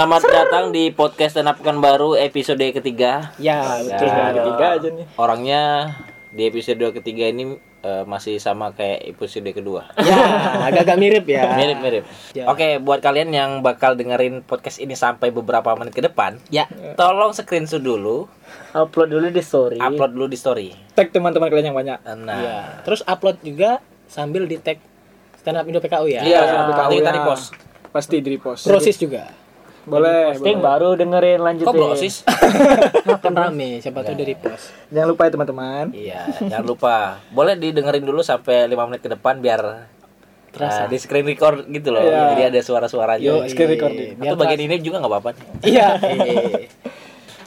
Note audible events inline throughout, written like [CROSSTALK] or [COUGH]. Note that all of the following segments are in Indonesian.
Selamat datang di podcast Up Pekanbaru episode ketiga. Ya, betul. Ya. Ketiga aja nih. Orangnya di episode ketiga ini eh, masih sama kayak episode kedua. Ya, agak-agak mirip ya. Mirip-mirip. Ya. Oke, buat kalian yang bakal dengerin podcast ini sampai beberapa menit ke depan, Ya, tolong screenshot dulu, Upload dulu di story. upload dulu di story. Tag teman-teman kalian yang banyak. Nah, ya. Terus upload juga sambil di tag stand up Indo PKU ya. iya, nanti kita ya. repost. Pasti di repost. Proses juga. Boleh. posting boleh. baru dengerin lanjutin. Kok brosis? [LAUGHS] Kan rame, siapa tahu dari post. Jangan lupa ya teman-teman. Iya, jangan lupa. Boleh didengerin dulu sampai 5 menit ke depan biar Terasa. Terasa di screen record gitu loh. Iya. Jadi ada suara-suaranya. Yo, screen recording. Atau bagian ini juga nggak apa-apa. Iya. [LAUGHS]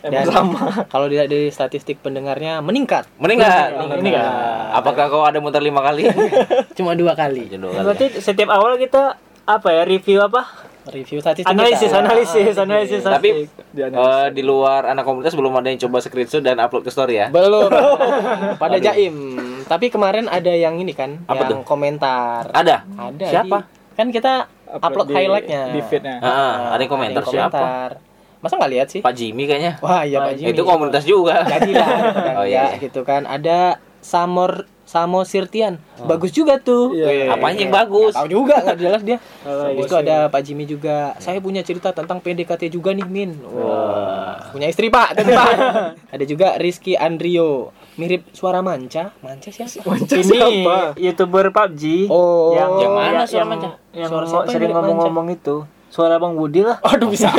Emang Dan sama. kalau dilihat dari statistik pendengarnya meningkat. Nggak? Ini kan Apakah kau ada muter lima kali? [LAUGHS] cuma dua kali. Jodoh kali. Berarti setiap awal kita apa ya review apa? Review statistik Analisis, kita. analisis, analisis. Tapi Di eh, di luar anak komunitas belum ada yang coba screenshot dan upload ke story ya. Belum. [LAUGHS] Pada Jaim. Tapi kemarin ada yang ini kan, Apa yang komentar. Ada. Ada. Siapa? di- kan kita upload, di- highlightnya. Di feednya. Ah, ada yang komentar Ada yang siapa? komentar. Masa nggak lihat sih? Pak Jimmy kayaknya. Wah iya Pak Jimmy. Itu komunitas juga. Jadilah. kan, [LAUGHS] Oh, iya, ya, iya. gitu kan. Ada Samor Samo Sirtian. Bagus juga tuh. Iya. Apanya yang bagus? Tahu juga nggak jelas dia. Oh, [LAUGHS] Habis itu ada Pak Jimmy juga. Saya punya cerita tentang PDKT juga nih Min. Wah. Punya istri Pak, tapi Pak. [LAUGHS] ada juga Rizky Andrio. Mirip suara manca. Manca siapa? Manca ini siapa? youtuber PUBG Oh. yang Yang mana yang- suara manca? Yang Suara siapa yang sering ngomong-ngomong itu. Suara Bang Budi lah. Aduh bisa.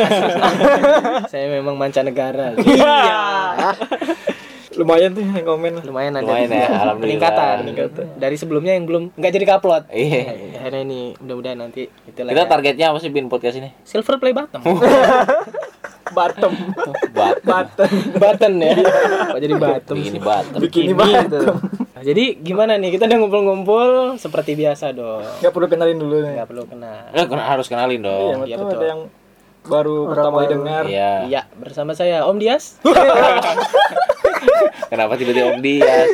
[LAUGHS] Saya memang mancanegara. Iya. Lumayan tuh yang komen. Lumayan ada Lumayan ya, [LAUGHS] alhamdulillah. peningkatan. Dari sebelumnya yang belum nggak jadi upload. Iya. Akhirnya ini mudah-mudahan nanti itu lah Kita ya. targetnya apa sih bin podcast ini? silver play button. Bottom. [LAUGHS] Bat. Button. button ya. [LAUGHS] Kok jadi button? Begini bat. Bikini Ini button. gitu. Nah, jadi gimana nih? Kita udah ngumpul-ngumpul seperti biasa dong. Gak perlu kenalin dulu nih. Nggak perlu kenal. Eh, kena- harus kenalin Iya, dong. iya, betul. betul. Ada yang baru pertama kali dengar. Iya. Iya, bersama saya Om Dias. [LAUGHS] Kenapa tiba-tiba Om Dias?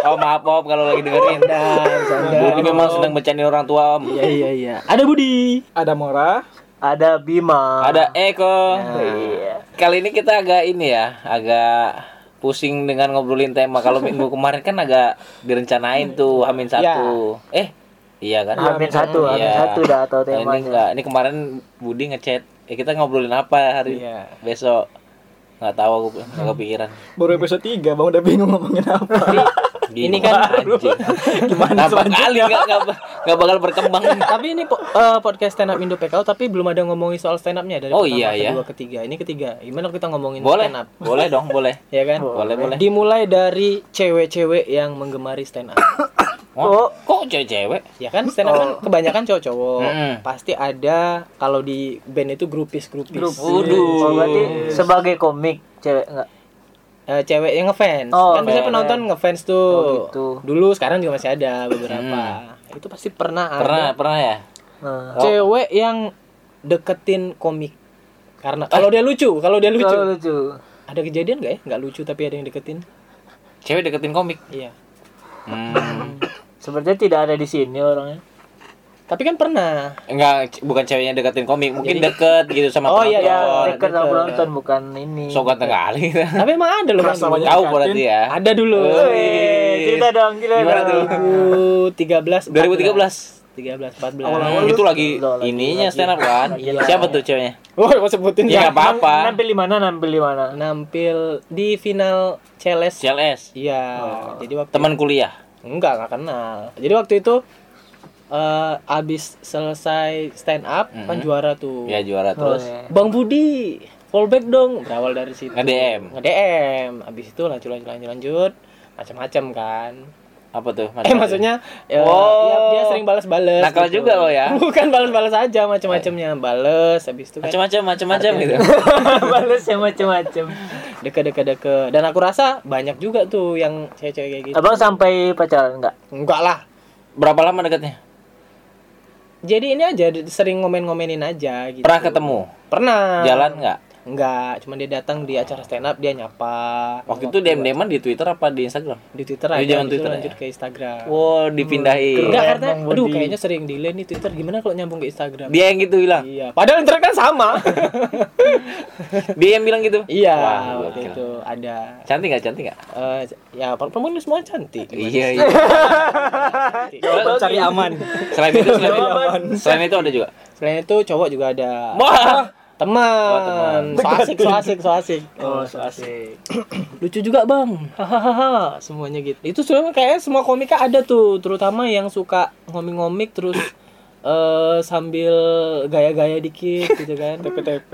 Oh maaf Om kalau lagi dengerin. Dan Sandra. Budi memang sedang bercandain orang tua Om. Iya iya iya. Ada Budi. Ada Mora. Ada Bima. Ada Eko. Iya. Kali ini kita agak ini ya, agak pusing dengan ngobrolin tema. Kalau minggu [LAUGHS] kemarin kan agak direncanain tuh Hamin satu. Eh, iya kan? Hamin satu, Hamin Iya. satu udah tahu Nah, ini temanya. enggak. Ini kemarin Budi ngechat. Eh kita ngobrolin apa hari Iya. besok? Nggak tahu aku nggak kepikiran. Baru episode 3, Bang udah bingung ngomongin apa. Ini kan- anjing. Gimana kali nggak bakal berkembang. tapi ini po- eh, podcast stand up Indo PKU tapi belum ada ngomongin soal stand upnya dari Oh, pertama, iya, iya. kedua, ketiga. Ini ketiga. Gimana kita ngomongin Boleh, stand up? boleh dong, boleh. Ya kan? Boleh, boleh. Dimulai dari cewek-cewek yang menggemari stand up. Oh, kok cewek-cewek? ya kan stand up kan kebanyakan cowok-cowok. Mm-mm. Pasti ada kalau di band itu grupis-grupis. Waduh. Oh, berarti sebagai komik cewek enggak? Eh, cewek yang ngefans. Oh, kan biasanya penonton ngefans tuh. Oh, gitu. Dulu sekarang juga masih ada beberapa. Itu pasti pernah ada Pernah, pernah ya? Nah. cewek yang deketin komik. Karena kalau dia lucu, kalau dia lucu. Kalau lucu. Ada kejadian nggak ya? Nggak lucu tapi ada yang deketin. Cewek deketin komik. Iya. Hmm. Sepertinya tidak ada di sini orangnya. Tapi kan pernah. Enggak, bukan ceweknya deketin komik, mungkin deket gitu sama Oh, iya, Ya, penonton. dekat sama dekat. penonton bukan ini. So ganteng kali. Tapi emang ada loh banyak Tahu berarti ya. Ada dulu. Eh, cerita dong, cerita Gimana dong. tuh? 2013 2013. 13 14. Hmm, itu lagi Loh, lagi- ininya stand up kan? Iya. Siapa tuh ceweknya? Oh, mau sebutin Ya ya. nggak apa-apa. Nampil di mana? Nampil di mana? Nampil di final CLS. CLS. Iya. Jadi waktu Teman kuliah. Enggak enggak kenal. Jadi waktu itu eh abis selesai stand up kan juara tuh. Ya juara terus. Oh, iya. Bang Budi, fallback dong. Berawal dari situ. Nge-DM. Nge-DM. Abis itu lanjut lanjut lanjut lanjut macam-macam kan. Apa tuh? Eh maksudnya ya, Oh. ya, dia sering balas-balas. Nakal juga lo ya. [LAUGHS] Bukan balas-balas aja macam-macamnya. Bales habis itu kan Macam-macam, macam-macam gitu. Balas yang [LAUGHS] macam-macam. deket-deket-deket. Dan aku rasa banyak juga tuh yang cewek-cewek kayak gitu. Abang sampai pacaran enggak? Enggak lah. Berapa lama dekatnya? Jadi ini aja sering ngomen-ngomenin aja gitu. Pernah ketemu? Pernah. Jalan nggak? Enggak, cuma dia datang di acara stand up dia nyapa. Waktu itu DM DM di Twitter apa di Instagram? di Twitter aja, itu Twitter lanjut ya. ke Instagram. Wow, dipindahin. Enggak, karena aduh kayaknya sering delay nih Twitter. Gimana kalau nyambung ke Instagram? Dia yang gitu bilang. Iya, padahal internet kan sama. [LAUGHS] Dia yang bilang gitu. iya, waktu itu ada Cantik gak? Cantik gak? eh ya perempuan itu semua cantik. Iya, iya. Jawaban [LAUGHS] cari aman. [LAUGHS] Selain itu, selain itu, selain itu ada juga. Selain itu cowok juga ada. Wah, Teman, Oh, teman. so asik, so asik, so asik. Oh, so asik. Lucu juga bang, hahaha, semuanya gitu. Itu sebenarnya kayak semua komika ada tuh, terutama yang suka ngomik-ngomik terus eh sambil gaya-gaya dikit gitu kan. [LAUGHS] TP-TP.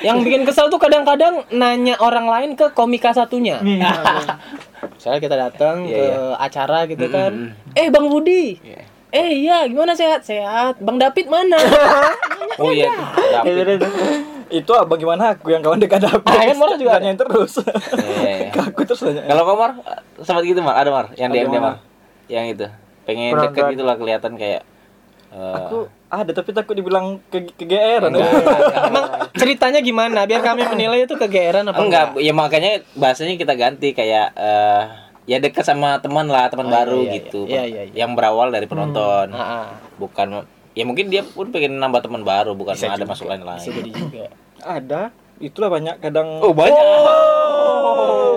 yang bikin kesel tuh kadang-kadang nanya orang lain ke komika satunya. [LAUGHS] Misalnya kita datang Iya, ke iya. acara gitu kan, Mm-mm. eh bang Budi, Iya. Eh iya gimana sehat sehat, bang David mana? [LAUGHS] Oh iya, David. Itu abang gimana aku yang kawan dekat David. Ah, kan Mora juga ada. Tanyain terus. Iya, iya. [LAUGHS] Ke aku terus tanya. Kalau Komar sempat gitu Mar, ada Mar yang DM dia Mar. Mar. Yang itu. Pengen Kurang deket kan. gitu lah kelihatan kayak eh, Aku ada tapi takut dibilang ke kegeeran. Emang ceritanya gimana? Biar kami menilai itu kegeeran apa enggak, ya makanya bahasanya kita ganti kayak eh ya dekat sama teman lah, teman Oh, iya, baru iya, gitu. iya. Iya, iya, iya. Yang berawal dari penonton. Ah, ah. Bukan ya mungkin dia pun pengen nambah teman baru, bukan Bisa ada juga, masuk lain Bisa jadi juga. Ada. Itulah banyak kadang Oh, banyak.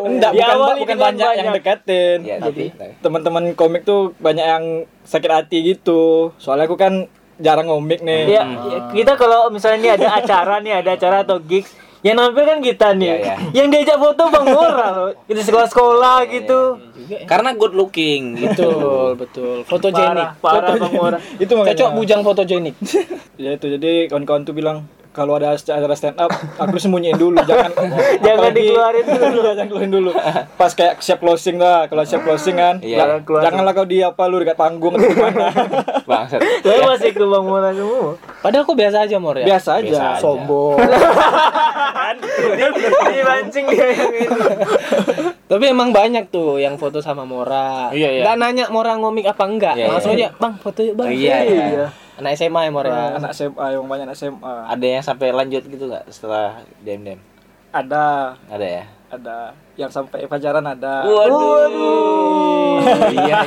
Enggak, bukan, Diawali bukan dengan banyak, yang banyak. deketin. Ya, tapi Teman-teman komik tuh banyak yang sakit hati gitu. Soalnya aku kan jarang ngomik nih. Ya, kita kalau misalnya nih ada acara nih, ada acara atau gigs, yang nampil kan kita nih. Iya, iya. Yang diajak foto Bang Mora loh. Kita sekolah-sekolah gitu. Juga ya. karena good looking gitu. Betul, betul. [LAUGHS] Fotogenik. Parah, parah Bang Mora. itu makanya. Cocok bujang fotogenik. [LAUGHS] Ya itu jadi kawan-kawan tuh bilang kalau ada acara stand up aku sembunyiin dulu jangan [LAUGHS] Jangan apalagi- dikeluarin dulu. [LAUGHS] jangan keluarin dulu pas kayak siap closing lah kalau siap closing kan Iya. lah, Keluar. janganlah kau di apa lu dekat panggung atau gimana [LAUGHS] Bangsat. Saya masih ke Bang Mora semua. Padahal kok biasa aja, Mor ya? biasa aja Biasa aja. Sombong. Dipancing dia yang itu. Tapi emang banyak tuh yang foto sama Mora. Iya, iya. Nggak nanya Mora ngomik apa enggak. Iya, Langsung iya. aja, Bang, foto yuk, Bang. Iya, iya. Anak SMA ya, Mor ya. anak SMA yang banyak anak SMA Ada yang sampai lanjut gitu nggak setelah DM DM? ada Ada ya? ada yang sampai pacaran ada Waduh. iya, [LAUGHS] iya,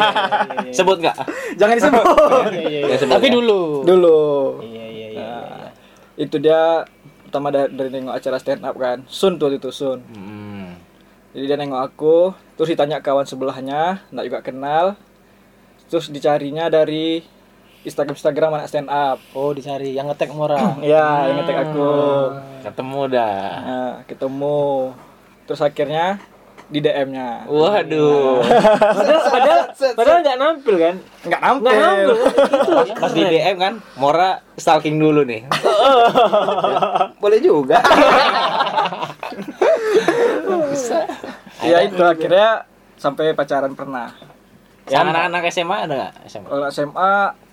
iya. Sebut nggak? jangan disebut [LAUGHS] Iya, iya, Ya, iya. sebut Tapi ya. dulu. dulu Iya, iya, iya. Nah, itu dia pertama dari, dari nengok acara stand up kan Sun tuh waktu itu Sun Hmm. Jadi dia nengok aku, terus ditanya kawan sebelahnya, nggak juga kenal. Terus dicarinya dari Instagram Instagram anak stand up. Oh, dicari yang ngetek Mora. [CLEARS THROAT] Ya, yang ngetek aku. Ketemu dah. Nah, ketemu. Terus akhirnya di DM-nya. Waduh. [LAUGHS] Padahal padahal padahal nggak nampil kan? Nggak nampil. Nggak nampil. Pas, pas di DM kan, Mora stalking dulu nih. [LAUGHS] Boleh juga. [LAUGHS] Ya itu akhirnya sampai pacaran pernah. Yang anak-anak SMA ada nggak? SMA. Kalau SMA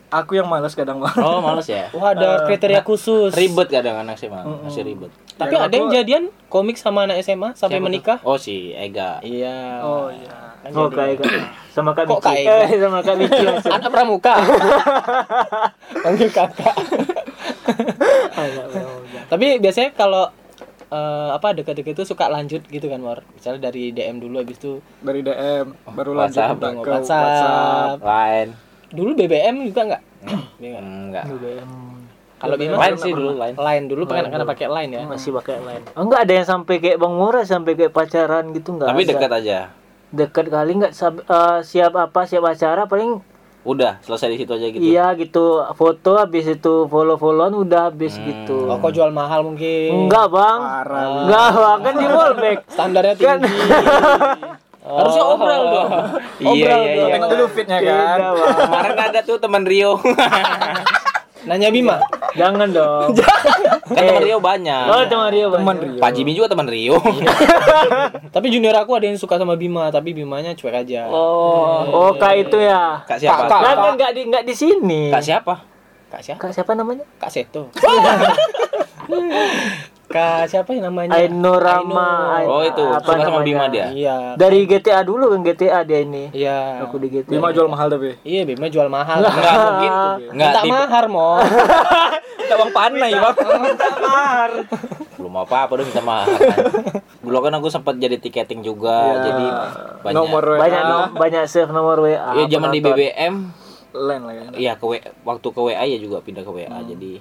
aku yang malas kadang banget. Oh, males ya. [LAUGHS] Wah, ada kriteria khusus. Ribet kadang anak SMA, masih ribet. Tapi Ya, ada yang jadian komik sama anak SMA sampai Siapa tuh? menikah? Oh, si Ega. Iya. Oh iya. Kan Oh, kayak Kak. [COUGHS] sama Kak Kok. Kak Ega? Eh, [LAUGHS] sama Kak. [LAUGHS] Anak pramuka. Panggil kakak. Tapi biasanya kalau eh, apa dekat-dekat itu suka lanjut gitu kan, Mor. Misalnya dari DM dulu habis itu Dari DM baru lanjut WhatsApp. minta ke WhatsApp. WhatsApp. Lain. Dulu BBM juga enggak? Iya nggak? Enggak. Kalau Bima Lain sih dulu, lain. lain dulu pengen karena pakai line ya. Masih pakai line. Oh, enggak ada yang sampai kayak Bang Mora sampai kayak pacaran gitu enggak? Tapi ada. dekat aja. Dekat kali enggak sab- eh, siap apa siap acara paling Udah, selesai di situ aja gitu. iya gitu foto habis itu follow-followan udah habis gitu. Oh, kok jual mahal mungkin? Enggak, Bang. Parah. Enggak, Bang. Kan di Wallback. Standarnya Kan. [LAUGHS] tinggi. Harusnya obral dong. Iya, [LAUGHS] Obral iya, dong. iya. Tengok dulu fitnya kan. Kemarin ada tuh teman Rio. [LAUGHS] Nanya Bima. Jangan dong. [LAUGHS] kan teman Rio banyak. Oh, teman Rio. Teman banyak. Rio. Pak Jimmy juga teman Rio. Tapi junior aku ada yang suka sama Bima, tapi Bimanya cuek aja. oh. Oh, Kak itu ya. Kak siapa? Kak, Kan kan enggak di enggak di sini. Kak siapa? Kak siapa? Kak siapa namanya? Kak Seto. Kak siapa yang namanya? Ainorama. Ainur. Oh itu Apa suka sama namanya? Bima dia. Iya. Dari GTA dulu kan GTA dia ini. Iya. Aku di GTA. Bima jual mahal tapi. Iya, Bima jual mahal. Enggak mungkin. Enggak Minta tipe mahar, Mo. [LAUGHS] Kita bang panai bang. belum apa-apa udah minta mahar. Dulu kan aku sempat jadi tiketing juga, jadi banyak. Nomor WA. Banyak no- banyak save nomor WA. Iya zaman di. BBM Len lah ya. Iya ke W- waktu ke WA ya juga pindah ke WA jadi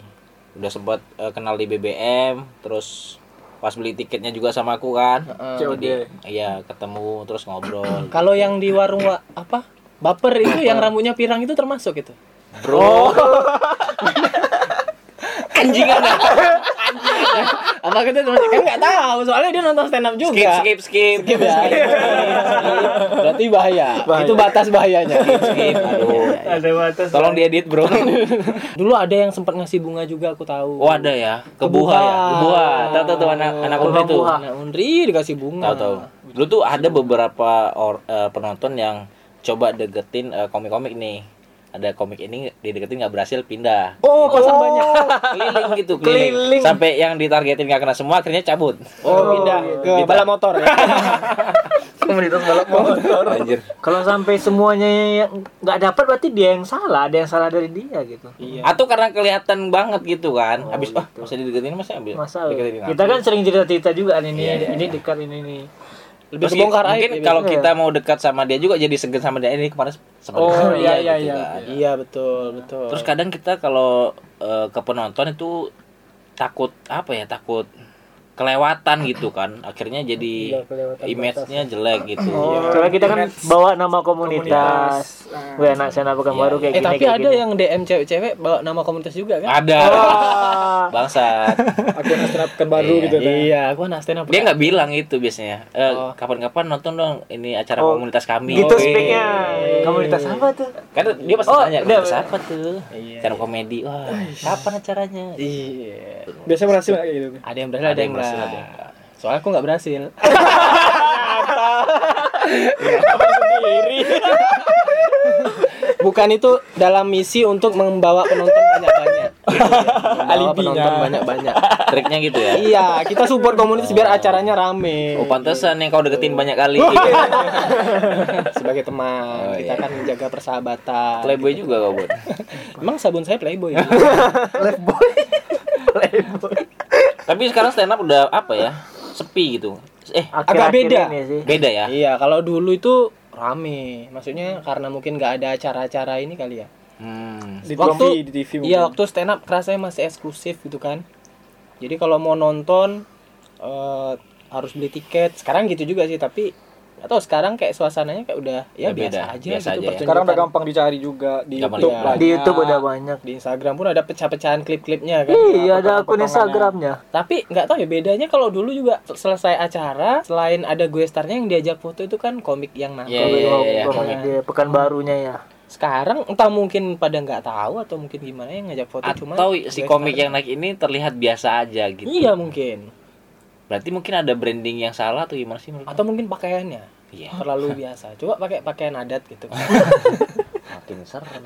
udah sempat eh, kenal di BBM terus pas beli tiketnya juga sama aku kan COD. jadi iya ketemu terus ngobrol [CLEARS THROAT] Kalau yang di warung wa- apa? Baper itu yang rambutnya pirang itu termasuk itu. bro [LAUGHS] Anjing ada. [LAUGHS] Apa kita termasuk? Kan nggak tahu, soalnya dia nonton stand up skip juga. skip skip Skip ya. Berarti bahaya. Itu batas bahayanya. skip aduh Ada batas. tolong diedit bro Dulu ada yang sempat ngasih bunga juga aku tahu. oh ada ya kebuha ya kebuha tahu tahu tuh anak anak tuh Kebuha. Nah, Undri dikasih bunga. tahu tahu dulu tuh ada beberapa or- eh, penonton yang coba deketin eh, komik-komik nih ada komik ini dideketin nggak berhasil pindah Oh, pasang banyak. [LAUGHS] keliling gitu keliling. Keliling. sampai yang ditargetin nggak kena semua akhirnya cabut Oh, pindah ke Pindah. balap motor ya. [LAUGHS] komunitas balap motor anjir Kalau sampai semuanya yang nggak dapat berarti dia yang salah, ada yang salah dari dia gitu. Iya. atau karena kelihatan banget gitu kan habis ah masa dideketin masa ambil Masa deketin kita kan sering cerita-cerita juga nih, ini Iya, iya, ini dekat ini nih. Lebih Terus kebongkar mungkin aib. ya, kalau Iya. kita mau dekat sama dia juga jadi segan sama dia ini kemarin sama Oh, dia, iya, iya, gitu iya. kan. Iya betul betul. Terus kadang kita kalau eh, ke penonton itu takut apa ya takut kelewatan [CLEARS THROAT] gitu kan akhirnya jadi Iya, image-nya jelek gitu Oh, soalnya kita kan bawa nama komunitas. Wih, anak saya bukan Iya, baru kayak eh gini. tapi kayak ada gini. yang DM cewek-cewek bawa nama komunitas juga kan? ada Wah. [LAUGHS] bangsat Aku yang stand baru Iya. gitu. Nah. Iya, aku anak stand up. dia nggak bilang itu biasanya Eh, Oh. kapan-kapan nonton dong ini acara Oh, komunitas kami Gitu Wih. speaknya. Komunitas apa tuh? kan dia pasti Oh, tanya dia- komunitas apa tuh Iya. up komedi wah kapan acaranya Iya. Biasanya berhasil kayak gitu. Ada yang berhasil, ada, yang berhasil, enggak. ada yang enggak. Soalnya aku nggak berhasil. [LAUGHS] Bukan itu dalam misi untuk membawa penonton banyak-banyak. Membawa Alibinya. penonton banyak-banyak. triknya gitu ya Iya, kita support komunitas biar acaranya rame. oh pantesan yang kau deketin banyak kali [LAUGHS] Sebagai teman, Oh, kita iya. kan menjaga persahabatan. playboy juga kau buat Emang sabun saya playboy. [LAUGHS] ya? Tapi sekarang stand up udah apa ya sepi gitu eh Agak Akhir-akhir beda. sih. beda ya Iya, kalau dulu itu rame. Maksudnya karena mungkin nggak ada acara-acara ini kali ya. hmm. Di Waktu- TV, di TV. Iya, mungkin. waktu stand up kerasanya masih eksklusif gitu kan. Jadi kalau mau nonton eh, harus beli tiket. Sekarang gitu juga sih, tapi atau sekarang kayak suasananya kayak udah ya Udah biasa beda, aja biasa gitu aja ya. Sekarang udah gampang dicari juga di Gampang YouTube. banyak. Di YouTube udah banyak. Di Instagram pun ada pecah-pecahan klip-klipnya kan. Iya, ada akun. Instagramnya. Tapi nggak tahu ya bedanya kalau dulu juga selesai acara selain ada gue starnya yang diajak foto itu kan komik yang nangkep. Iya, iya, iya, Pokoknya dia pekan barunya ya. Sekarang entah mungkin pada nggak tahu atau mungkin gimana yang ngajak foto cuma atau si gue komik yang naik ini terlihat biasa aja gitu Iya mungkin. Berarti mungkin ada branding yang salah atau gimana sih menurut Atau mungkin pakaiannya iya terlalu [LAUGHS] biasa. Coba pakai pakaian adat gitu. [LAUGHS] makin serem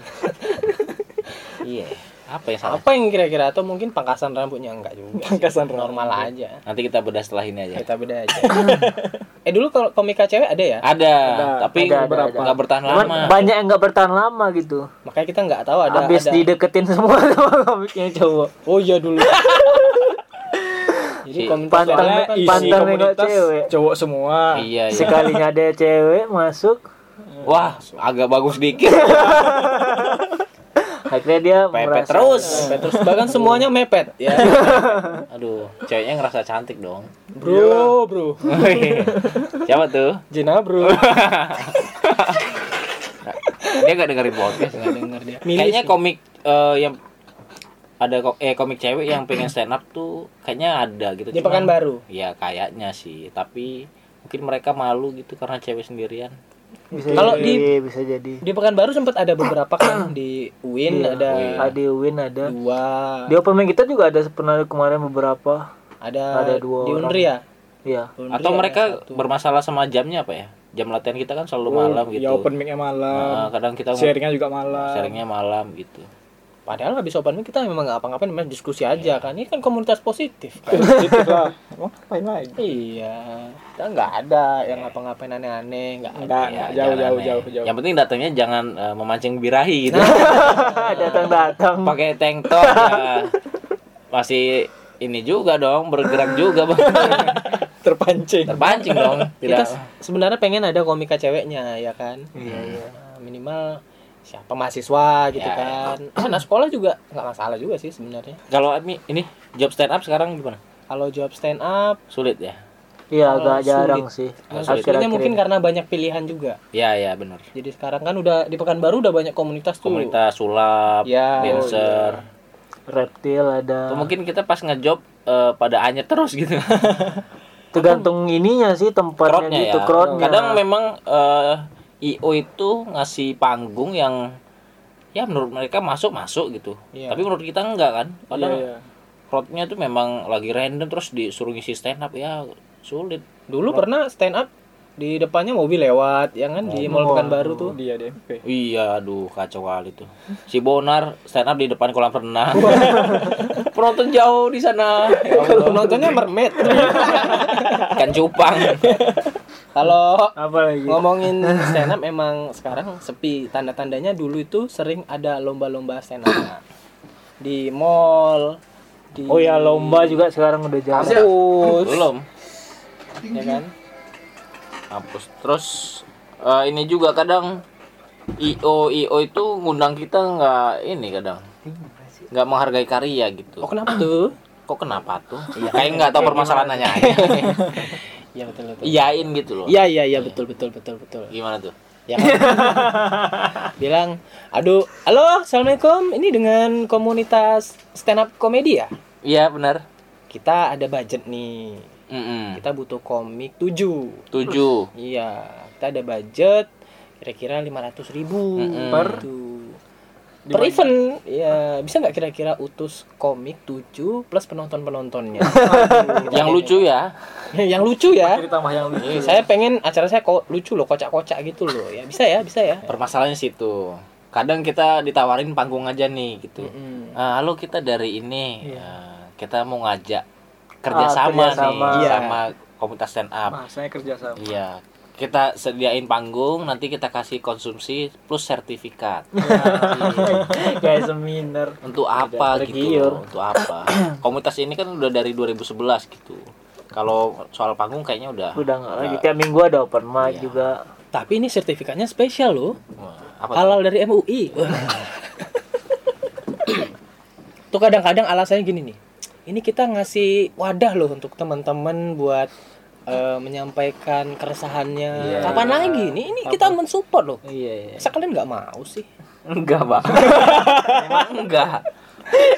[LAUGHS] iya apa yang salah Apa yang kira-kira atau mungkin pangkasan rambutnya enggak juga. sih. Pangkasan normal aja. nanti kita bedah setelah ini aja Kita beda aja. eh dulu kalau komika cewek ada ya? ada, Ada, tapi ada, ada, nggak ada. bertahan Cuman lama banyak yang nggak bertahan lama gitu. Makanya kita nggak tahu ada Habis ada. dideketin semua sama komiknya cowok. Oh iya dulu. Jadi Si- komunitas isi Pantang nengok komunitas cewek. cowok semua. iya iya Sekalinya ada cewek masuk, wah agak bagus dikit [LAUGHS] akhirnya dia pepet merasa- terus Mepet terus bahkan semuanya mepet [LAUGHS] ya. aduh ceweknya ngerasa cantik dong Bro, bro. [LAUGHS] siapa tuh Jena, bro. dia gak dengerin podcast Nggak denger dia. kayaknya sih. komik eh, yang ada ko- eh komik cewek yang pengen stand up tuh kayaknya ada gitu di Cuman- Pekanbaru. ya kayaknya sih tapi mungkin mereka malu gitu karena cewek sendirian Bisa Kalau di- bisa jadi. Di Pekanbaru sempat ada beberapa kan [COUGHS] di UIN Iya. ada Ada Win ada. dua, Di open mic kita juga ada pernah kemarin beberapa. ada, ada dua di. Unri ya. Iya. Atau mereka satu. bermasalah sama jamnya apa ya jam latihan kita kan selalu Oh, malam gitu Ya open mic-nya malam. Nah, kadang kita Sharingnya juga malam. sharingnya malam gitu padahal habis open mic kita memang nggak apa-ngapain memang diskusi aja kan ini kan komunitas positif kan? Positif lah. Emang ngapain lagi? iya kita nggak ada yang ngapa-ngapain aneh-aneh nggak ada Ya. Jauh, jauh, aneh. jauh, jauh. Yang penting datangnya jangan eh, memancing birahi gitu. [LAUGHS] Datang-datang. Pakai tank top ya. Masih ini juga dong, bergerak juga, Bang. [LAUGHS] Terpancing. Terpancing dong. kita Tidak. sebenarnya pengen ada komika ceweknya ya kan Nah, minimal siapa mahasiswa gitu Ya. kan [CLEARS THROAT] anak sekolah juga nggak masalah juga sih sebenarnya Kalau Ami ini job stand up sekarang gimana? kalau job stand up Sulit ya? Iya Oh, agak jarang sulit. sih. Oh, Akhir-akhir mungkin karena banyak pilihan juga Ya, ya benar. jadi sekarang kan udah di pekanbaru udah banyak komunitas tuh Komunitas sulap, Ya. dancer. reptil ada. Atau mungkin kita pas ngejob eh, pada anyet terus gitu. [LAUGHS] Tergantung ininya sih tempatnya crowdnya gitu, ya. crowdnya. Kadang memang eh, IO itu ngasih panggung yang ya menurut mereka masuk masuk gitu. Iya. Tapi menurut kita enggak kan. Iya, Padahal iya. crowdnya tuh memang lagi random terus disuruh ngisi stand up ya sulit. dulu pernah stand up di depannya mobil lewat ya kan di Mall Pekanbaru tuh Dia DMP. Iya, aduh kacau kali tuh. Si Bonar stand up di depan kolam renang. [LAUGHS] Penonton jauh di sana. Ya kalau Allah. nontonnya mermaid Ikan cupang. [LAUGHS] kalau apa lagi? ngomongin [LAUGHS] stand up emang sekarang sepi tanda-tandanya dulu itu sering ada lomba-lomba stand up di mall di Oh ya lomba juga sekarang udah jarang. kampus Belum. ya kan Hapus. Terus eh, ini juga kadang IO IO itu ngundang kita nggak ini kadang nggak menghargai karya gitu. oh kenapa tuh Kok kenapa tuh? Kayak nggak tahu permasalahannya. [LAUGHS] iya betul betul Iyain gitu loh. iya iya iya betul betul betul betul Gimana tuh? ya kan? [LAUGHS] bilang aduh halo assalamualaikum ini dengan komunitas stand up komedi ya Iya benar. kita ada budget nih Mm-mm. kita butuh komik 7 Tujuh. iya kita ada budget kira-kira 500 ribu Mm-mm. per per event ya bisa nggak kira-kira utus komik 7 plus penonton penontonnya [LAUGHS] Yang lucu ya. [LAUGHS] yang lucu ya Cerita mah yang lucu. saya pengen acara saya kok lucu loh kocak-kocak gitu loh ya bisa ya bisa ya Permasalahannya situ. Kadang kita ditawarin panggung aja nih gitu. Ah, halo kita dari ini. Ah, kita mau ngajak kerjasama Ah, kerjasama. nih Iya. sama komunitas stand up. Bahasanya kerja sama. Iya. Kita sediain panggung, nanti kita kasih konsumsi plus sertifikat. [LAUGHS] Kayak seminar. Untuk apa Udah gitu? tergiur. loh, Untuk apa? [CLEARS THROAT] Komunitas ini kan udah dari 2011 gitu. Kalau soal panggung kayaknya udah Udah nggak lagi tiap minggu ada open mic Iya. juga. tapi ini sertifikatnya spesial loh apa tuh? halal dari MUI [LAUGHS] tuh kadang-kadang alasannya gini nih ini kita ngasih wadah loh untuk teman-teman buat eh, menyampaikan keresahannya Iya. kapan lagi nih ini kita mensupport loh Iya, iya. Masa kalian nggak mau sih Enggak, Pak. [LAUGHS] Emang enggak.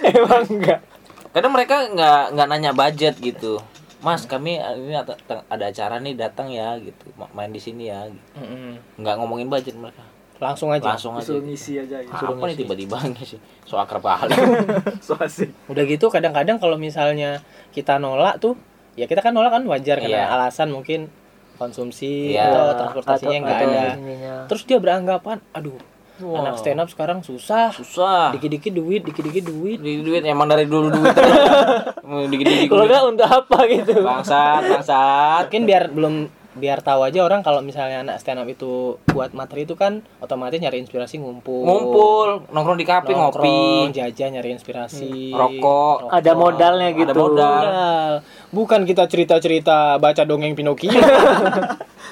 Emang enggak. Kadang mereka nggak nggak nanya budget gitu. Mas, kami ini ada, acara nih datang ya gitu. Ma- Main di sini ya. Gitu. Nggak ngomongin budget mereka. langsung aja Langsung aja. Disuruh ngisi aja gitu. Apa nih tiba-tiba ngisi? So akrab kali. [LAUGHS] So asik. udah gitu kadang-kadang kalau misalnya kita nolak tuh ya kita kan nolak kan wajar karena Iya. alasan mungkin konsumsi Iya. atau transportasinya nggak ada ininya. terus dia beranggapan aduh anak stand up sekarang susah Susah. dikit-dikit duit dikit-dikit duit Di duit emang dari dulu duit. [LAUGHS] Dikit-dikit Kalau duit. enggak untuk apa gitu. Bangsat, bangsat. mungkin biar belum biar tahu aja orang kalau misalnya anak stand up itu buat materi itu kan otomatis nyari inspirasi ngumpul Ngumpul, nongkrong di kafe ngopi, jajan nyari inspirasi rokok. Ada modalnya gitu. Ada modal. Bukan kita cerita-cerita baca dongeng Pinocchio [LAUGHS]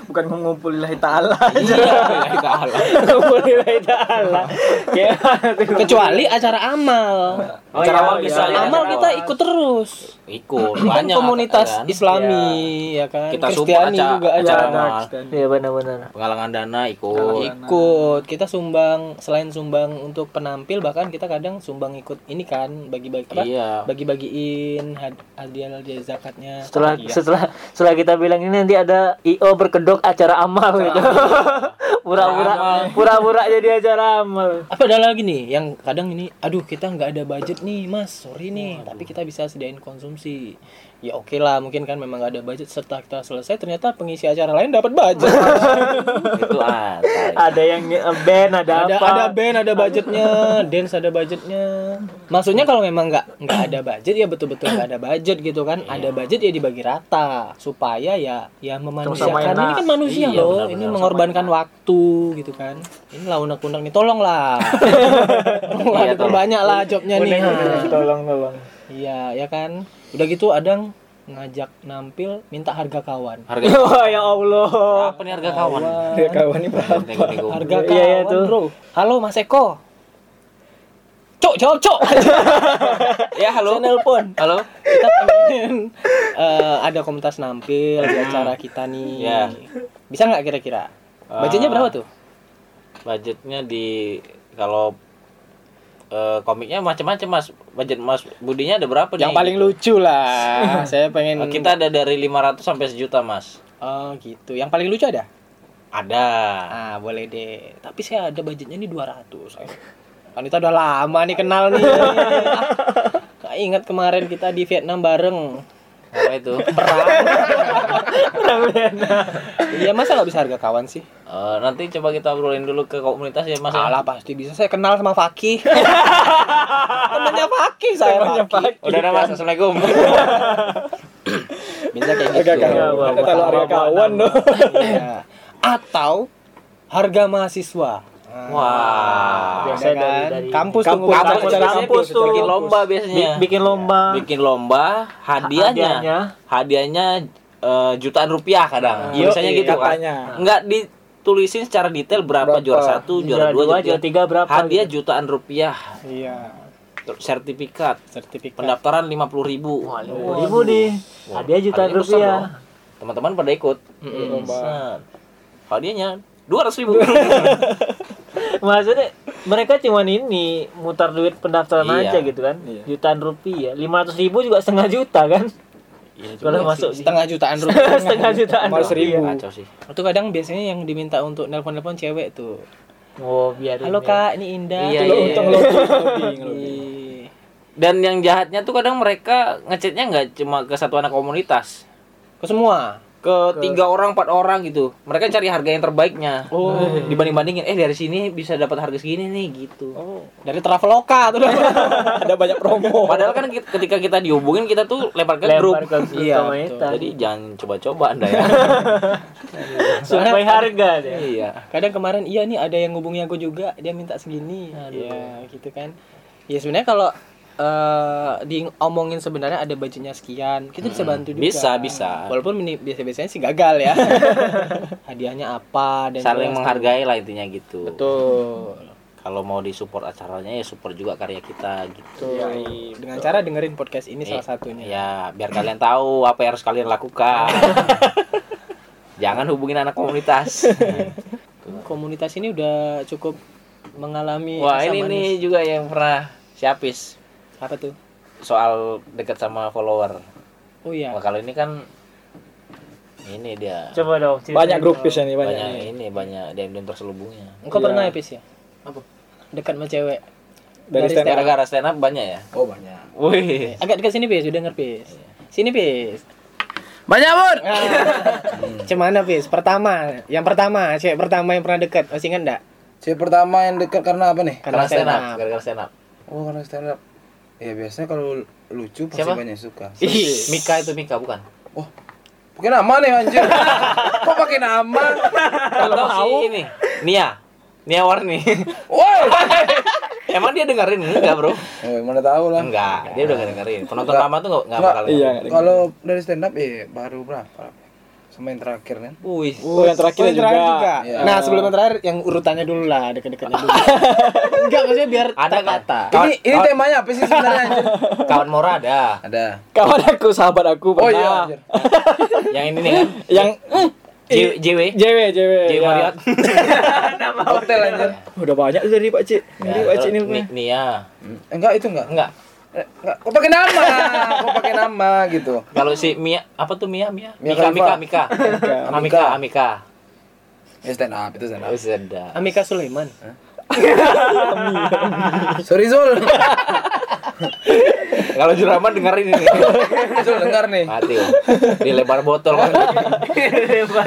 Bukan mengumpul lillahi ta'ala. [LAUGHS] Iya, kita ala. Alhamdulillah ta'ala. Tuh? kecuali acara amal Oh, Acara iya, amal iya, bisa iya. ya. amal kita ikut terus Ikut kan banyak komunitas kan. Islami ya kan Kita Kristiani acara, juga acara amal. Kristen. Iya benar-benar. Penggalangan dana ikut. ikut kita sumbang selain sumbang untuk penampil bahkan kita kadang sumbang ikut ini kan bagi-bagi apa Iya. bagi-bagiin had- hadiah Setelah Iya. setelah setelah kita bilang ini nanti ada IO berkedok acara amal gitu. [LAUGHS] Pura-pura pura-pura jadi acara amal. apa ada lagi nih yang kadang ini aduh kita nggak ada budget nih mas sorry nih tapi kita bisa sediain konsumsi ya oke lah mungkin kan memang gak ada budget setelah kita selesai ternyata pengisi acara lain dapat budget. [LAUGHS] Itu ada Ada yang band, ada, ada apa? ada band ada budgetnya dance ada budgetnya. Maksudnya kalau memang nggak nggak ada budget ya betul-betul nggak ada budget gitu kan. Ada budget ya dibagi rata. Supaya ya ya memanusiakan. Ini kan manusia Iya, loh benar-benar ini sama mengorbankan waktu gitu kan. Ini lah unek-unek nih tolonglah. [LAUGHS] Tolonglah Iya, diperbanyak lah jobnya nih. Tolong tolong. Iya ya kan? Udah gitu ada ngajak nampil minta harga kawan. Harga [LAUGHS] Wah ya Allah. apa nih harga kawan? Dia kawan ini berapa? Harga Iya, kawan iya, tuh. bro. Halo mas Eko. Cok jawab cok. [LAUGHS] Ya halo. Saya nelpon. Halo. Kita pengen eh, ada komunitas nampil di acara kita nih. Ya. bisa nggak kira-kira? Budgetnya Ah. berapa tuh? budgetnya di kalau eh, komiknya macam-macam mas budget mas budinya ada berapa yang nih? paling lucu lah. [LAUGHS] Saya pengen Eh, kita ada dari 500 sampai sejuta mas. Oh gitu. Yang paling lucu ada? Ada. Ah boleh deh. Tapi saya ada budgetnya nih 200 saya kan kita udah lama nih kenal nih. [LAUGHS] Ah, ingat kemarin kita di Vietnam bareng apa itu? [LAUGHS] Iya masa nggak bisa harga kawan sih? Eh, nanti coba kita obrolin dulu ke komunitas ya mas ya. Alah pasti bisa. Saya kenal sama Fakih. [LAUGHS] Temannya Fakih saya Fakih. Udah ada mas. Assalamualaikum. [LAUGHS] Bisa kayak gitu. Kalau harga kawan loh. Iya. atau harga mahasiswa wah Biasa Ada kan? dari- dari- kampus, Kampus, kampus biasanya kampus tuh. bikin lomba biasanya Bi- bikin lomba. bikin lomba hadiahnya Hadiahnya. hadiahnya eh, jutaan rupiah kadang Yo, biasanya iya, gitu kan katanya. nggak ditulisin secara detail berapa, Berapa? juara satu juara Juara dua dua, juara tiga berapa hadiah gitu. jutaan rupiah iya sertifikat sertifikat pendaftaran lima puluh ribu Wah, lima ribu nih. Hadiah jutaan Hadiahnya besar rupiah. teman-teman pada ikut Mm-mm. Set. hadiahnya dua ratus ribu [LAUGHS] [LAUGHS] Maksudnya mereka cuman ini mutar duit pendaftaran Iya. aja gitu kan. Iya. Jutaan rupiah. Lima ratus ribu juga setengah juta kan. Iya, Kalau juga masuk sih. setengah jutaan rupiah [LAUGHS] setengah jutaan rupiah. kacau sih itu kadang biasanya yang diminta untuk nelpon-nelpon cewek tuh Oh, biar halo kak ini Indah Iya, iya, untung iya. lo. [LAUGHS] Ih. dan yang jahatnya tuh kadang mereka ngechatnya nggak cuma ke satu anak komunitas ke semua ke tiga orang empat orang gitu. Mereka cari harga yang terbaiknya. Oh. dibanding bandingin eh dari sini bisa dapat harga segini nih gitu. Oh. Dari Traveloka tuh. [LAUGHS] Ada banyak promo. padahal kan ketika kita dihubungin kita tuh lempar ke lempar grup. ke Iya, jadi jangan coba-coba anda ya. [LAUGHS] Sampai harga deh. iya. Kadang kemarin iya nih ada yang ngubungi aku juga dia minta segini. Ya gitu kan. Ya sebenarnya kalau eh diomongin sebenarnya ada budgetnya sekian kita bisa bantu juga. Bisa, bisa. walaupun ini biasa biasanya sih gagal ya. [LAUGHS] Hadiahnya apa dan saling menghargai lah intinya gitu. Betul. Kalau mau disupport acaranya ya support juga karya kita gitu. Betul. dengan cara dengerin podcast ini salah satunya. Ya biar kalian tahu apa yang harus kalian lakukan. [LAUGHS] Jangan hubungin anak komunitas. Komunitas ini udah cukup mengalami wah ini manis. nih juga yang pernah siapis apa tuh? Soal dekat sama follower. Oh iya. Wah, kalau ini kan ini dia. Coba dong. Banyak grupis ya nih banyak. banyak ini. banyak DM DM terselubungnya. Engkau Iya. pernah ya Pis ya? Apa? Dekat sama cewek. Dari Dari stand up. gara-gara stand up banyak ya? Oh banyak. wih. Agak dekat sini Pis udah denger Pis sini Pis banyak bun Cemana Pis pertama yang pertama cewek pertama yang pernah dekat masih ingat enggak Cewek pertama yang dekat karena apa nih? karena stand up gara-gara stand up Oh karena stand up. Ya biasanya kalau lucu pasti Siapa? banyak yang suka. [LAUGHS] Ih, Mika itu Mika bukan Pakai nama nih anjir. [LAUGHS] Kok pakai nama? atau si ini Nia Nia Warni [LAUGHS] Woi. emang dia dengerin enggak bro Oh, mana tahu lah. enggak dia udah gak dengerin penonton Enggak. lama tuh nggak nggak Enggak, bakal Iya. Kalau dari stand up ya baru berapa? Sama yang terakhir kan? Wih, Oh yang terakhir Oh, yang terakhir juga. juga. Iya. Nah, sebelum yang terakhir yang urutannya dulu lah, dekat-dekatnya dulu. [LAUGHS] Enggak, maksudnya biar Ada kan? kata. Kawan- Ini ini temanya apa sih sebenarnya [LAUGHS] kawan Mora ada Ada. Kawan aku, sahabat aku Oh pernah. iya anjir. [LAUGHS] yang ini nih kan Yang J- JW JW, JW. J ya. Marriott Hotel anjir. Udah banyak tuh dari Pak Cik. Dari Pak Cik ini. Ni- Nia. Enggak itu enggak. Enggak. Kok pakai nama? Kok pakai nama gitu? kalau si Mia apa tuh Mia Mia Mia Mika Mika. Mika Mika. Amika Amika Ya stand up itu stand up. oh sudah Amika Sulaiman. Sorry Zul. [LAUGHS] Kalau Juraman dengerin ini. [LAUGHS] Itu dengar nih. Mati. Dilebar botol [LAUGHS] kan.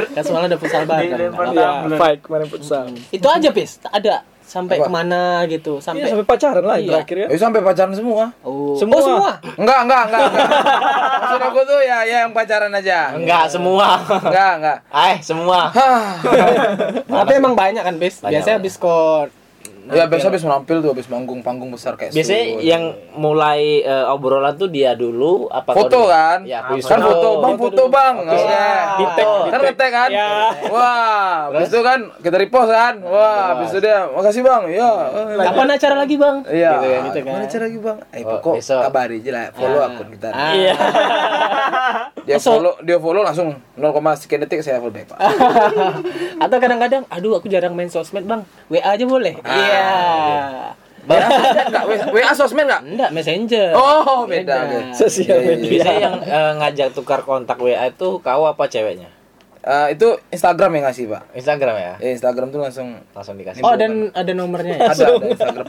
Kan semalam ada futsal bareng. Dilempar Iya, fight kemarin futsal. Itu aja, Pis. Ada sampai Apa? ke mana gitu. Iya, Sampai sampai pacaran lah yang Iya. terakhir ya. Eh sampai pacaran semua. Oh, Semua. Oh, semua. Enggak, enggak, enggak. enggak. Maksud aku tuh ya, ya yang pacaran aja. Enggak semua. Enggak, enggak. Eh, semua. Hah. Tapi emang banyak kan. Banyak, Biasanya banyak. Skor. Ya biasa habis menampil tuh, habis manggung panggung besar kayak Biasanya Sun. yang mulai eh, obrolan tuh dia dulu apa foto kan? Ya, kan aku foto, foto. bang foto bang. Oke. Oke. Di tag, di Kan ngetek kan? Ya. Wah, habis itu kan kita repost kan? Wah, habis itu dia, makasih bang. Ya. Kapan acara lagi, Bang? Iya. Gitu kan, gitu kan. Lagi bang? Eh Oh, pokok kabari aja lah, follow Ah. akun kita. Ah. Iya. [LAUGHS] Dia follow, dia follow langsung 0, sekian detik saya follow back pak. [LAUGHS] Atau kadang-kadang, aduh aku jarang main sosmed, Bang. WA aja boleh? Ah, Iya. WA [LAUGHS] sosmed nggak? WA sosmed nggak? Enggak, Messenger. Oh beda. Beda. Sosial Iya, iya, media. iya. Biasanya yang eh, ngajak tukar kontak WA itu kau apa ceweknya? Eh, itu Instagram yang ngasih pak. Instagram ya? Eh, Instagram tuh langsung Langsung dikasih. Oh, dan ada nomornya ya? ada, ada Instagram.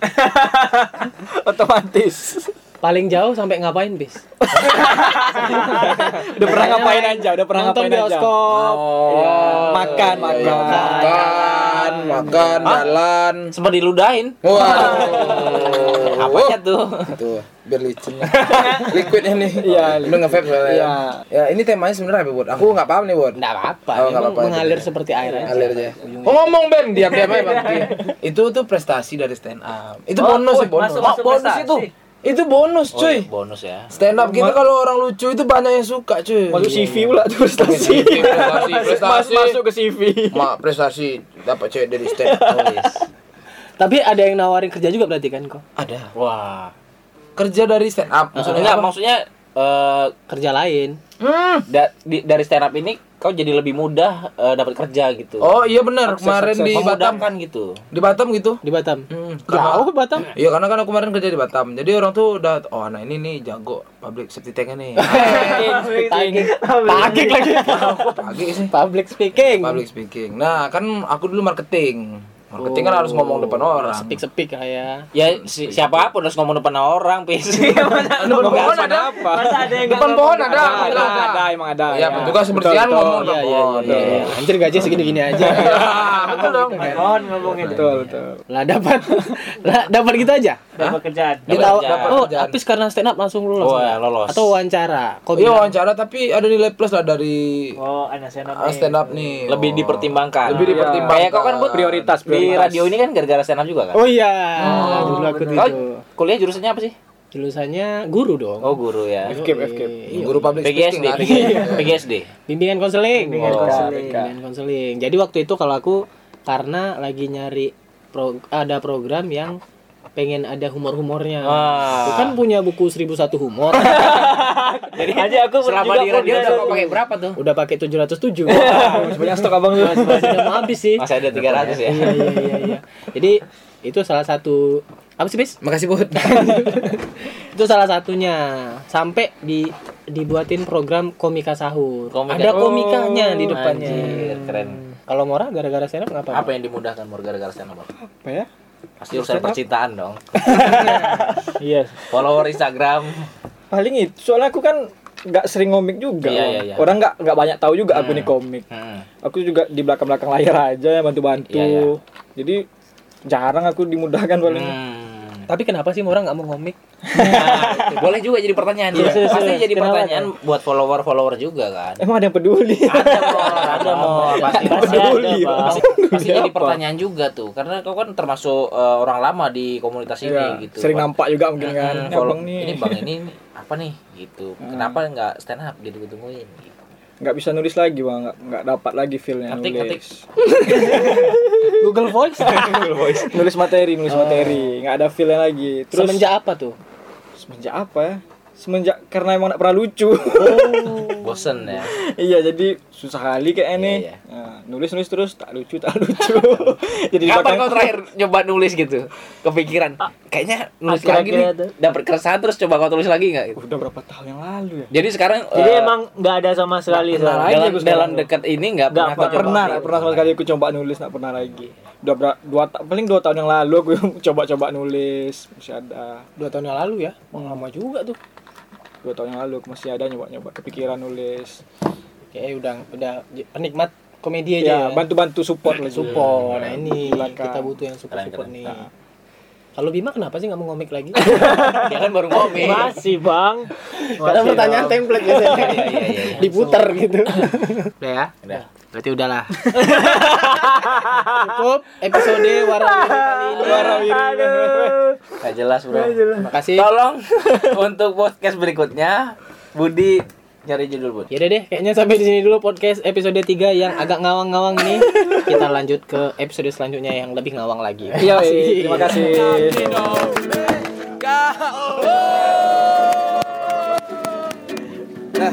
[LAUGHS] Otomatis. Paling jauh sampai ngapain, Bis? [LAUGHS] Udah pernah ngapain aja, udah pernah Nonton ngapain aja. bioskop. Iya, makan, Iya, iya. makan. makan, makan, jalan. sempat diludahin. Wah, Apanya tuh? tuh biar licin. Liquidnya nih. Iya, Lu nge-vape soalnya. Iya. Ya, ini temanya sebenarnya apa, Bud? Aku nggak paham nih, Bud. Enggak apa-apa. Oh, apa-apa. mengalir seperti air aja. Ngalir aja. Oh, ngomong Ben, diam-diam aja Bang. Itu tuh prestasi dari stand up. Itu Oh, bonus wih, ya, bonus. masuk- Oh, masuk bonus prestasi. itu. Itu bonus, Oh, cuy. iya, bonus ya. Stand up kita kalau orang lucu itu banyak yang suka, cuy. Masuk CV pula tuh prestasi. [LAUGHS] Prestasi, Mas prestasi. masuk ke CV. Mak prestasi dapat cewek dari stand up. [LAUGHS] Oh, yes. Tapi ada yang nawarin kerja juga berarti kan kok? Ada. Wah. Kerja dari stand up. Maksudnya Maksudnya enggak, maksudnya eh, Kerja lain. Hmm. da- di- dari stand up ini kau jadi lebih mudah eh, dapat kerja gitu. Oh iya benar, kemarin akses. di Batam. memudahkan gitu. Di Batam gitu. Di Batam. Hmm, Jauh ke Batam. Iya karena kan aku kemarin kerja di Batam. Jadi orang tuh udah oh anak ini nih jago public safety tank nih. Tagih. Tagih lagi. Pagi sih. Public speaking. Public speaking. Nah, kan aku dulu marketing. Marketing kan harus ngomong depan orang. Sepik-sepik lah ya. Ya si, siapa pun harus ngomong depan orang, pis. Depan pohon ada. apa? Masa ada yang Depan pohon ngomong? ada. Ada, ada, ada, emang ada. Ya, juga sebersihan Betul, ngomong depan Iya, iya, pohon. iya, iya. [LAUGHS] Anjir gaji segini-gini aja. [LAUGHS] Betul dong. Mohon ngomongin Betul, betul. lah dapat [LAUGHS] lah dapat gitu aja. Dapat kerjaan. Oh, kerjaan. oh habis karena stand up langsung lulus. Oh, ya, lolos. Atau wawancara. Kok Iya wawancara tapi ada nilai plus lah dari Oh, anak stand up. ah, stand up nih. lebih Oh. dipertimbangkan. Lebih dipertimbangkan. Kayak kau kan Bud, Prioritas, di prioritas. radio ini kan gara-gara stand up juga kan? Oh iya, dulu aku Kau kuliah jurusannya apa sih? Jurusannya guru dong. Oh, guru ya. FKIP, FKIP. Iya. Guru public PGSD. speaking hari. PGSD. Bimbingan konseling. Bimbingan Oh, konseling. Bimbingan konseling. Jadi waktu itu kalau aku karena lagi nyari pro- ada program yang pengen ada humor-humornya. Aku kan punya buku 1001 humor. [LAUGHS] Jadi Aja aku selama juga di radio udah pakai berapa tuh? Udah pakai 707. [LAUGHS] Banyak stok abang tuh. Sudah mau habis sih. Masih ada 300 ya. Iya iya iya iya. Jadi itu salah satu apa sih bis? Makasih, Bud. [LAUGHS] Itu salah satunya. Sampai di dibuatin program komika sahur. Komika- Ada komikanya di Oh, depannya. anjir, keren. Kalau Mora gara-gara stand up ngapa? Apa yang dimudahkan Mur gara-gara stand up? Apa ya? Pasti urusan percintaan dong. [LAUGHS] Iya. Follower Instagram. Paling itu. Soalnya aku kan nggak sering ngomik juga. Iya, iya, iya. Orang nggak nggak banyak tahu juga aku Hmm. nih komik. Hmm. Aku juga di belakang-belakang layar aja bantu-bantu. Iya, iya. Jadi jarang aku dimudahkan paling. Hmm. Tapi kenapa sih Mora nggak mau ngomik? Nah, boleh juga jadi pertanyaan. Iya, iya, Pasti iya. jadi Kenapa pertanyaan buat follower-follower juga kan. Emang ada yang peduli? Ada Mor, ada Mor. Pasti Pasti ada, peduli, Bang. pasti, pasti jadi apa? pertanyaan juga tuh karena kau kan termasuk eh, orang lama di komunitas ini Iya, gitu Sering Pak. nampak juga mungkin kan. Hmm, kalau ini bang ini apa nih gitu kenapa nggak stand up gitu tungguin gitu. Nggak bisa nulis lagi bang. Nggak nggak dapat lagi feelnya Ketik, nulis. ketik. [LAUGHS] [LAUGHS] Google Voice. nulis materi nulis materi. Nggak ada feelnya lagi. Terus Semenjak apa tuh? semenjak apa ya semenjak karena emang nggak pernah lucu. Wah, [LAUGHS] bosen ya? Iya jadi susah kali kayak ini Iya, Nah, nulis nulis terus tak lucu tak lucu. [LAUGHS] Jadi di kapan belakang- kau terakhir nyoba nulis gitu? Kepikiran kayaknya nulis lagi Akhir-akhir nih dapat keresahan terus coba kau tulis lagi nggak? Gitu. udah berapa tahun yang lalu ya? Jadi sekarang Jadi eh, emang nggak ada sama sekali lagi dalam, dalam tuh. dekat ini nggak pernah coba. Pernah, pernah sama sekali aku coba nulis, nggak pernah lagi. Udah dua ta- paling dua tahun yang lalu aku [LAUGHS] coba-coba nulis masih ada. Dua tahun yang lalu ya. Wah, lama juga tuh. Dua tahun yang lalu masih ada nyoba-nyoba kepikiran nulis. Kayak udah udah penikmat komedi Ya, aja ya. bantu-bantu support lagi. Support. Nah, ini Silakan. kita butuh yang support support nih. Nah. Kalau Bima kenapa sih nggak mau ngomik lagi? [LAUGHS] dia kan baru ngomong Masih bang. Karena pertanyaan template biasanya. Iya, iya, iya, iya. Diputar gitu. Udah ya? Udah. Berarti udahlah. [LAUGHS] Cukup episode warawiri kali ini. Aduh. nggak jelas bro Terima kasih. tolong [LAUGHS] untuk podcast berikutnya Budi nyari judul buat. Ya deh, kayaknya sampai di sini dulu podcast episode 3 yang agak ngawang-ngawang nih. Kita lanjut ke episode selanjutnya yang lebih ngawang lagi. Iya, terima kasih. Terima kasih. Nah,